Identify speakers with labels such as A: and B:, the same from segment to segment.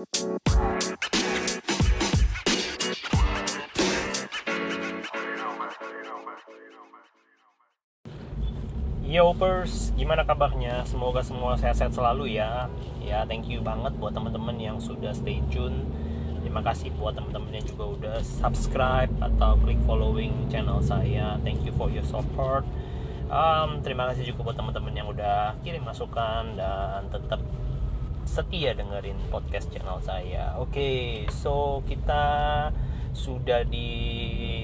A: Yopers, gimana kabarnya? Semoga semua sehat-sehat selalu ya. Ya, thank you banget buat teman-teman yang sudah stay tune. Terima kasih buat teman-teman yang juga udah subscribe atau klik following channel saya. Thank you for your support. Um, terima kasih juga buat teman-teman yang udah kirim masukan dan tetap setia dengerin podcast channel saya. Oke, okay, so kita sudah di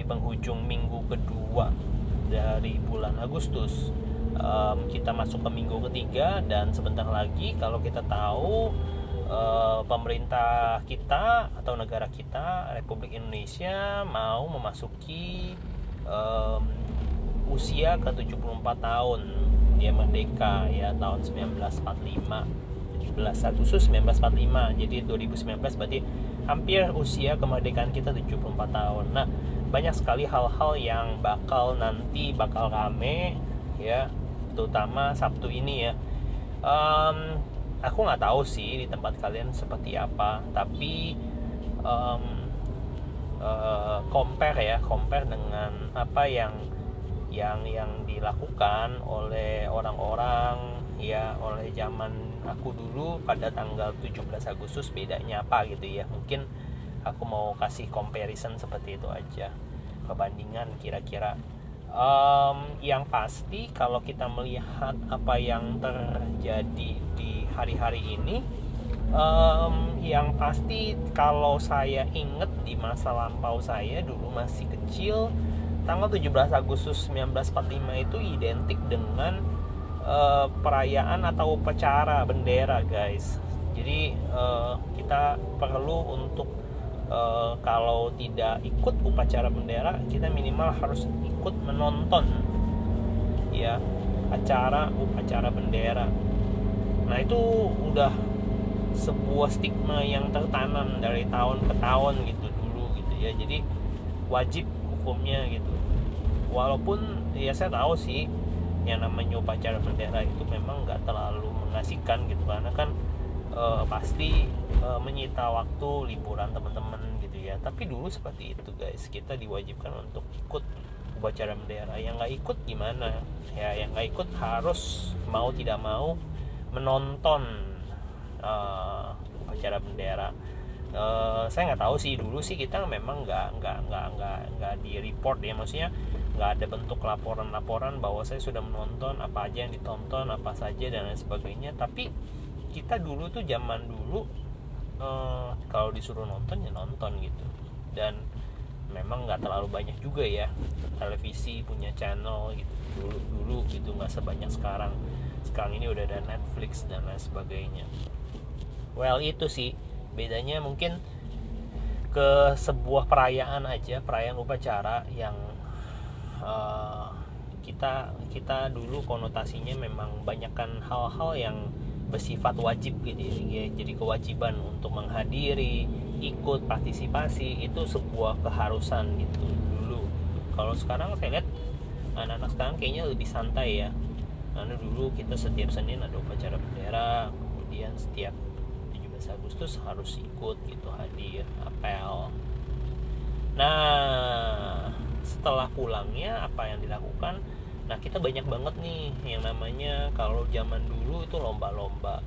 A: penghujung minggu kedua dari bulan Agustus. Um, kita masuk ke minggu ketiga dan sebentar lagi kalau kita tahu uh, pemerintah kita atau negara kita Republik Indonesia mau memasuki um, usia ke 74 tahun. Dia merdeka ya tahun 1945 17 Agustus 1945 jadi 2019 berarti hampir usia kemerdekaan kita 74 tahun. Nah banyak sekali hal-hal yang bakal nanti bakal rame ya terutama Sabtu ini ya. Um, aku nggak tahu sih di tempat kalian seperti apa tapi um, uh, compare ya compare dengan apa yang yang yang dilakukan oleh orang-orang ya oleh zaman aku dulu pada tanggal 17 Agustus bedanya apa gitu ya. Mungkin aku mau kasih comparison seperti itu aja. Perbandingan kira-kira. Um, yang pasti kalau kita melihat apa yang terjadi di hari-hari ini um, yang pasti kalau saya inget di masa lampau saya dulu masih kecil tanggal 17 Agustus 1945 itu identik dengan uh, perayaan atau upacara bendera guys. Jadi uh, kita perlu untuk uh, kalau tidak ikut upacara bendera kita minimal harus ikut menonton ya acara upacara bendera. Nah itu udah sebuah stigma yang tertanam dari tahun ke tahun gitu dulu gitu ya. Jadi wajib hukumnya gitu. Walaupun ya saya tahu sih yang namanya upacara bendera itu memang nggak terlalu mengasihkan gitu karena kan uh, pasti uh, menyita waktu liburan teman-teman gitu ya. Tapi dulu seperti itu guys. Kita diwajibkan untuk ikut upacara bendera. Yang nggak ikut gimana? Ya yang nggak ikut harus mau tidak mau menonton uh, upacara bendera. Uh, saya nggak tahu sih. Dulu sih kita memang nggak nggak nggak nggak nggak di report ya. Maksudnya nggak ada bentuk laporan-laporan bahwa saya sudah menonton apa aja yang ditonton apa saja dan lain sebagainya. Tapi kita dulu tuh zaman dulu uh, kalau disuruh nonton ya nonton gitu. Dan memang nggak terlalu banyak juga ya televisi punya channel gitu. Dulu dulu gitu nggak sebanyak sekarang. Sekarang ini udah ada Netflix dan lain sebagainya. Well itu sih. Bedanya mungkin ke sebuah perayaan aja. Perayaan upacara yang uh, kita kita dulu konotasinya memang banyakkan hal-hal yang bersifat wajib gitu ya jadi kewajiban untuk menghadiri ikut partisipasi itu sebuah keharusan gitu dulu. Kalau sekarang saya lihat anak-anak sekarang kayaknya lebih santai ya. Karena dulu kita setiap Senin ada upacara bendera kemudian setiap 17 Agustus harus ikut gitu hadir apel. Nah setelah pulangnya apa yang dilakukan? Nah kita banyak banget nih yang namanya kalau zaman dulu itu lomba-lomba.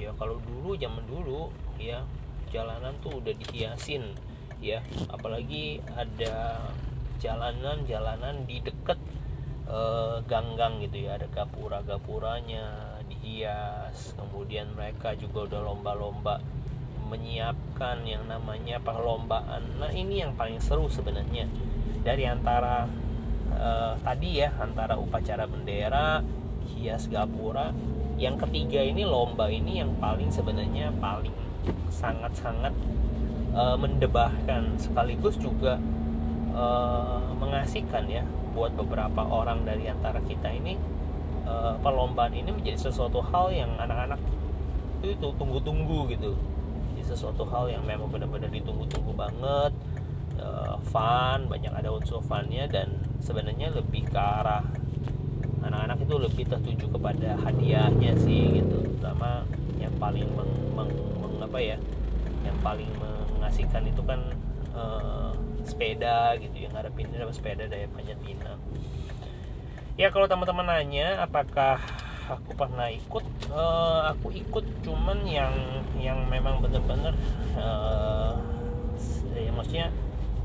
A: Ya kalau dulu zaman dulu ya jalanan tuh udah dihiasin ya. Apalagi ada jalanan-jalanan di deket uh, gang-gang gitu ya. Ada gapura-gapuranya dihias. Kemudian mereka juga udah lomba-lomba menyiapkan yang namanya perlombaan. Nah ini yang paling seru sebenarnya dari antara uh, tadi ya antara upacara bendera hias gapura yang ketiga ini lomba ini yang paling sebenarnya paling sangat-sangat uh, mendebahkan sekaligus juga uh, mengasihkan ya buat beberapa orang dari antara kita ini uh, perlombaan ini menjadi sesuatu hal yang anak-anak itu tunggu-tunggu gitu. Jadi sesuatu hal yang memang benar-benar ditunggu-tunggu banget uh, fun banyak ada unsur funnya dan sebenarnya lebih ke arah anak-anak itu lebih tertuju kepada hadiahnya sih gitu. Terutama yang paling meng, meng, meng apa ya yang paling mengasihkan itu kan uh, sepeda gitu yang ngarepin dapat sepeda dari panjat pinang ya kalau teman-teman nanya apakah aku pernah ikut? Uh, aku ikut cuman yang yang memang bener-bener uh, ya maksudnya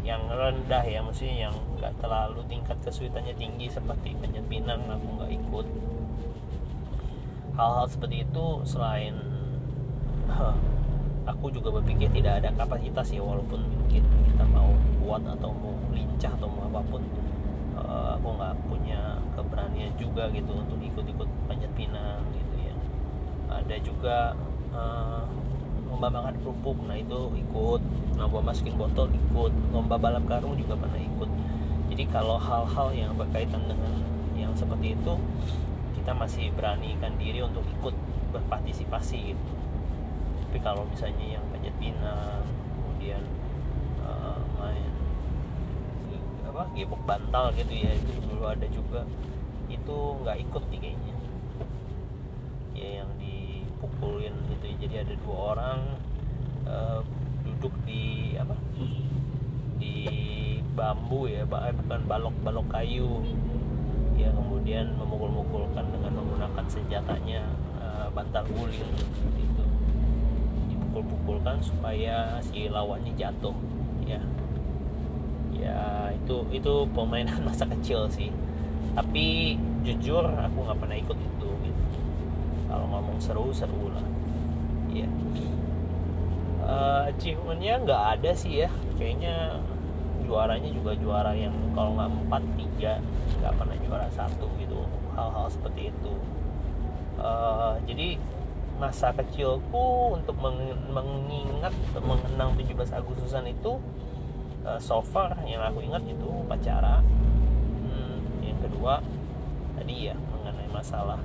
A: yang rendah ya maksudnya yang nggak terlalu tingkat kesulitannya tinggi seperti panjat pinang aku nggak ikut. Hal-hal seperti itu selain huh, aku juga berpikir tidak ada kapasitas ya walaupun mungkin kita mau kuat atau mau lincah atau mau apa pun uh, aku nggak punya keberanian juga gitu untuk ikut-ikut panjat pinang gitu ya. Ada juga uh, lomba makan kerupuk nah itu ikut. Lomba masukin botol ikut. Lomba balap karung juga pernah ikut. Jadi kalau hal-hal yang berkaitan dengan yang seperti itu kita masih beranikan diri untuk ikut berpartisipasi gitu. Tapi kalau misalnya yang panjat pinang kemudian uh, main apa gebok bantal gitu ya itu dulu ada juga itu nggak ikut nih kayaknya. Ya yang dipukulin gitu jadi ada dua orang uh, duduk di apa? Di bambu ya eh, bukan balok-balok kayu. Ya kemudian memukul-mukulkan dengan menggunakan senjatanya uh, bantal guling gitu. Dipukul-pukulkan supaya si lawannya jatuh ya. Ya itu itu permainan masa kecil sih. Tapi jujur aku nggak pernah ikut itu gitu. Kalau ngomong seru seru lah. Ya uh, achievementnya nggak ada sih ya. Kayaknya juaranya juga juara yang kalau nggak empat tiga nggak pernah juara satu gitu. Hal-hal seperti itu. Uh, jadi masa kecilku untuk mengingat mengenang 17 Agustusan itu uh, so far yang aku ingat itu upacara. Kedua tadi ya mengenai masalah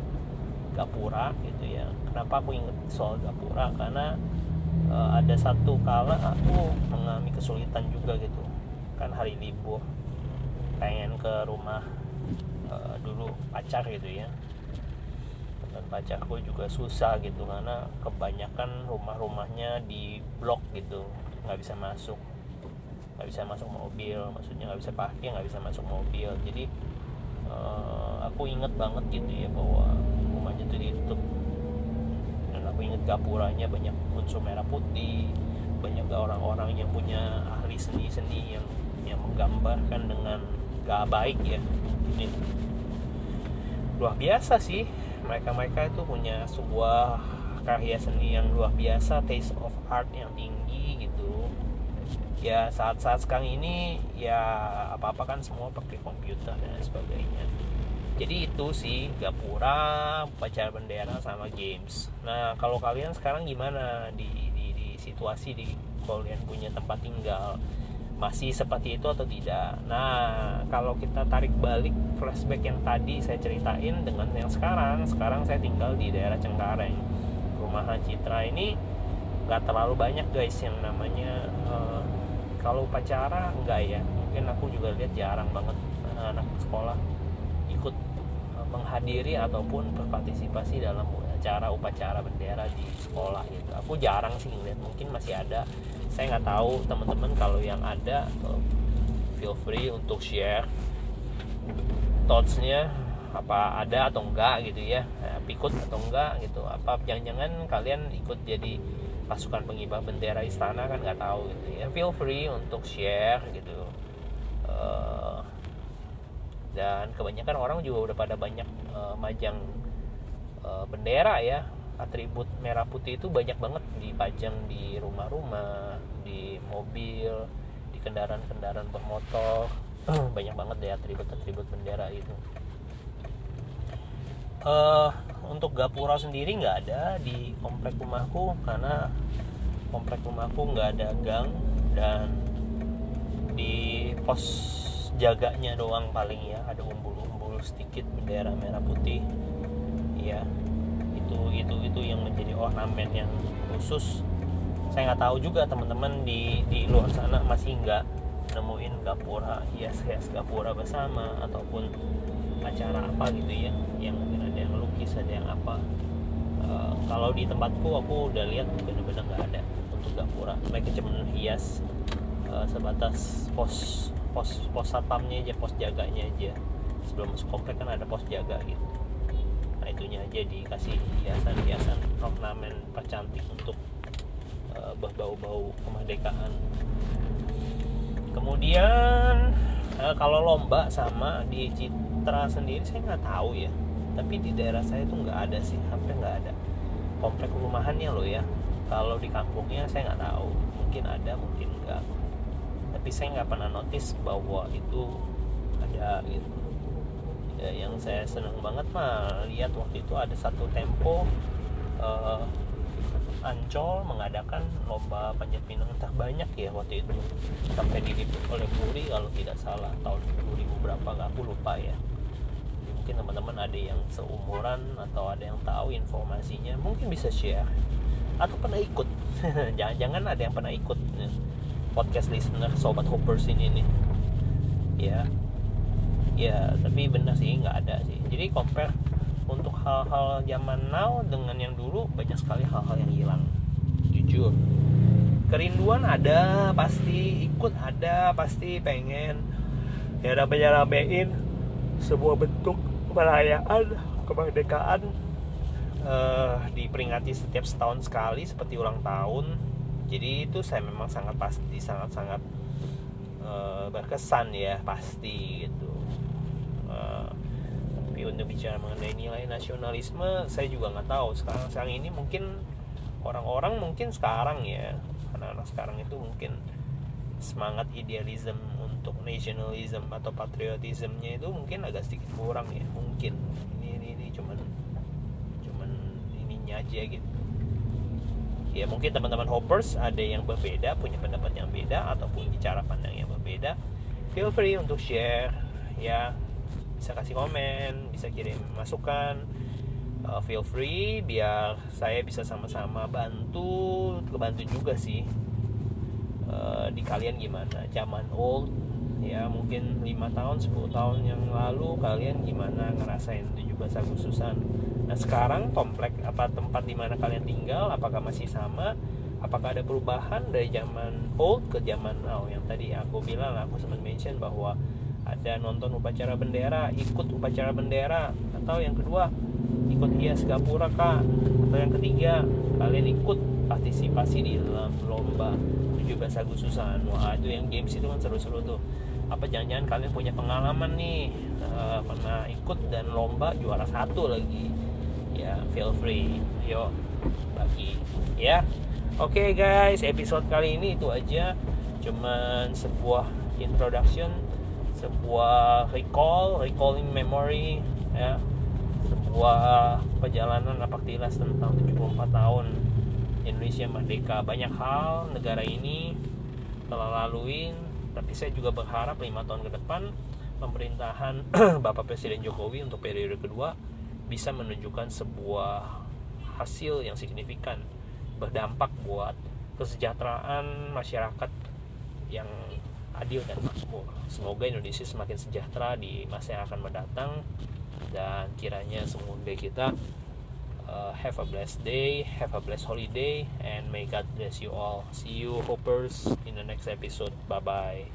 A: gapura gitu ya. Kenapa aku inget soal gapura? Karena uh, ada satu kala aku mengalami kesulitan juga gitu. Kan hari libur pengen ke rumah uh, dulu pacar gitu ya. Dan pacarku juga susah gitu karena kebanyakan rumah-rumahnya di blok gitu. Nggak bisa masuk. Nggak bisa masuk mobil maksudnya nggak bisa parkir nggak bisa masuk mobil. Jadi uh, aku inget banget gitu ya bahwa rumahnya tuh ditutup. Dan aku inget gapuranya banyak unsur merah putih banyak orang-orang yang punya ahli seni-seni yang yang menggambarkan dengan gak baik ya. Ini luar biasa sih. Mereka-mereka itu punya sebuah karya seni yang luar biasa taste of art yang tinggi gitu. Ya saat-saat sekarang ini ya apa-apa kan semua pakai komputer dan sebagainya jadi itu sih gapura pacar bendera sama games. Nah kalau kalian sekarang gimana di, di, di situasi di kalian punya tempat tinggal? Masih seperti itu atau tidak? Nah kalau kita tarik balik flashback yang tadi saya ceritain dengan yang sekarang. Sekarang saya tinggal di daerah Cengkareng. Rumahan Citra ini nggak terlalu banyak guys yang namanya uh, kalau upacara enggak ya. Mungkin aku juga lihat jarang banget anak sekolah ikut eh, menghadiri ataupun berpartisipasi dalam acara upacara bendera di sekolah gitu. Aku jarang sih ngeliat mungkin masih ada. Saya nggak tahu teman-teman kalau yang ada eh, feel free untuk share thoughtsnya apa ada atau enggak gitu ya. Ikut atau enggak gitu. Apa jangan-jangan kalian ikut jadi pasukan pengibar bendera istana kan nggak tahu gitu ya. Feel free untuk share gitu. Uh, dan kebanyakan orang juga udah pada banyak uh, majang uh, bendera ya. Atribut merah putih itu banyak banget dipajang di rumah-rumah di mobil di kendaraan-kendaraan bermotor. Banyak banget deh atribut-atribut bendera itu. Uh, untuk gapura sendiri nggak ada di komplek rumahku karena komplek rumahku nggak ada gang. Dan di pos jaganya doang paling ya. Ada umbul-umbul sedikit bendera merah putih. Ya itu itu itu yang menjadi ornamen yang khusus. Saya nggak tahu juga teman-teman di di luar sana masih nggak nemuin gapura hias-hias gapura bersama ataupun acara apa gitu ya. Yang mungkin ada yang lukis ada yang apa. Uh, kalau di tempatku aku udah lihat benar-benar nggak ada untuk gapura. Mereka cuma hias uh, sebatas pos pos pos satpamnya aja pos jaganya aja. Sebelum masuk komplek kan ada pos jaga gitu. Nah itunya aja dikasih hiasan-hiasan ornamen percantik untuk uh, berbau-bau kemerdekaan. Kemudian uh, kalau lomba sama di Citra sendiri saya nggak tahu ya. Tapi di daerah saya tuh nggak ada sih hampir nggak ada. Komplek perumahannya loh ya. Kalau di kampungnya saya nggak tahu. Mungkin ada mungkin enggak tapi saya nggak pernah notice bahwa itu ada gitu. Ya, yang saya senang banget mah lihat waktu itu ada satu tempo uh, Ancol mengadakan lomba panjat pinang terbanyak ya waktu itu. Sampai diliput oleh Muri kalau tidak salah tahun 2000 berapa nggak aku lupa ya. Mungkin teman-teman ada yang seumuran atau ada yang tahu informasinya mungkin bisa share. Atau pernah ikut. Jangan-jangan ada yang pernah ikut. Podcast listener sobat hoppers ini nih. Ya. Ya tapi benar sih nggak ada sih. Jadi compare untuk hal-hal zaman now dengan yang dulu banyak sekali hal-hal yang hilang. Jujur. Kerinduan ada pasti ikut ada pasti pengen. Ya namanya ramein sebuah bentuk perayaan kemerdekaan uh, diperingati setiap setahun sekali seperti ulang tahun jadi itu saya memang sangat pasti sangat sangat uh, berkesan ya pasti gitu. Uh, tapi untuk bicara mengenai nilai nasionalisme saya juga nggak tahu. Sekarang sekarang ini mungkin orang-orang mungkin sekarang ya anak-anak sekarang itu mungkin semangat idealisme untuk nasionalisme atau patriotismenya itu mungkin agak sedikit kurang ya mungkin. Ini ini, ini cuman cuman ininya aja gitu ya mungkin teman-teman hoppers ada yang berbeda punya pendapat yang beda ataupun cara pandang yang berbeda feel free untuk share. Ya bisa kasih komen bisa kirim masukan. Uh, feel free biar saya bisa sama-sama bantu kebantu juga sih. Uh, di kalian gimana? Zaman old ya mungkin lima tahun 10 tahun yang lalu kalian gimana ngerasain 17 Agustusan nah sekarang komplek apa tempat di mana kalian tinggal apakah masih sama? Apakah ada perubahan dari zaman old ke zaman now? Yang tadi aku bilang aku sempat mention bahwa ada nonton upacara bendera ikut upacara bendera. Atau yang kedua ikut hias gapura kak. Atau yang ketiga kalian ikut partisipasi di dalam lomba 17 Agustusan wah itu yang games itu kan seru-seru tuh. Apa jangan-jangan kalian punya pengalaman nih uh, pernah ikut dan lomba juara satu lagi ya feel free. Yuk bagi. Ya. Oke okay, guys episode kali ini itu aja. Cuman sebuah introduction sebuah recall recalling memory ya. Sebuah perjalanan napak tilas tentang 74 tahun Indonesia merdeka. Banyak hal negara ini telah laluin tapi saya juga berharap lima tahun ke depan pemerintahan Bapak Presiden Jokowi untuk periode kedua bisa menunjukkan sebuah hasil yang signifikan berdampak buat kesejahteraan masyarakat yang adil dan makmur. Semoga Indonesia semakin sejahtera di masa yang akan mendatang dan kiranya semoga kita uh, have a blessed day, have a blessed holiday, and may God bless you all. See you, hoppers, in the next episode. Bye bye.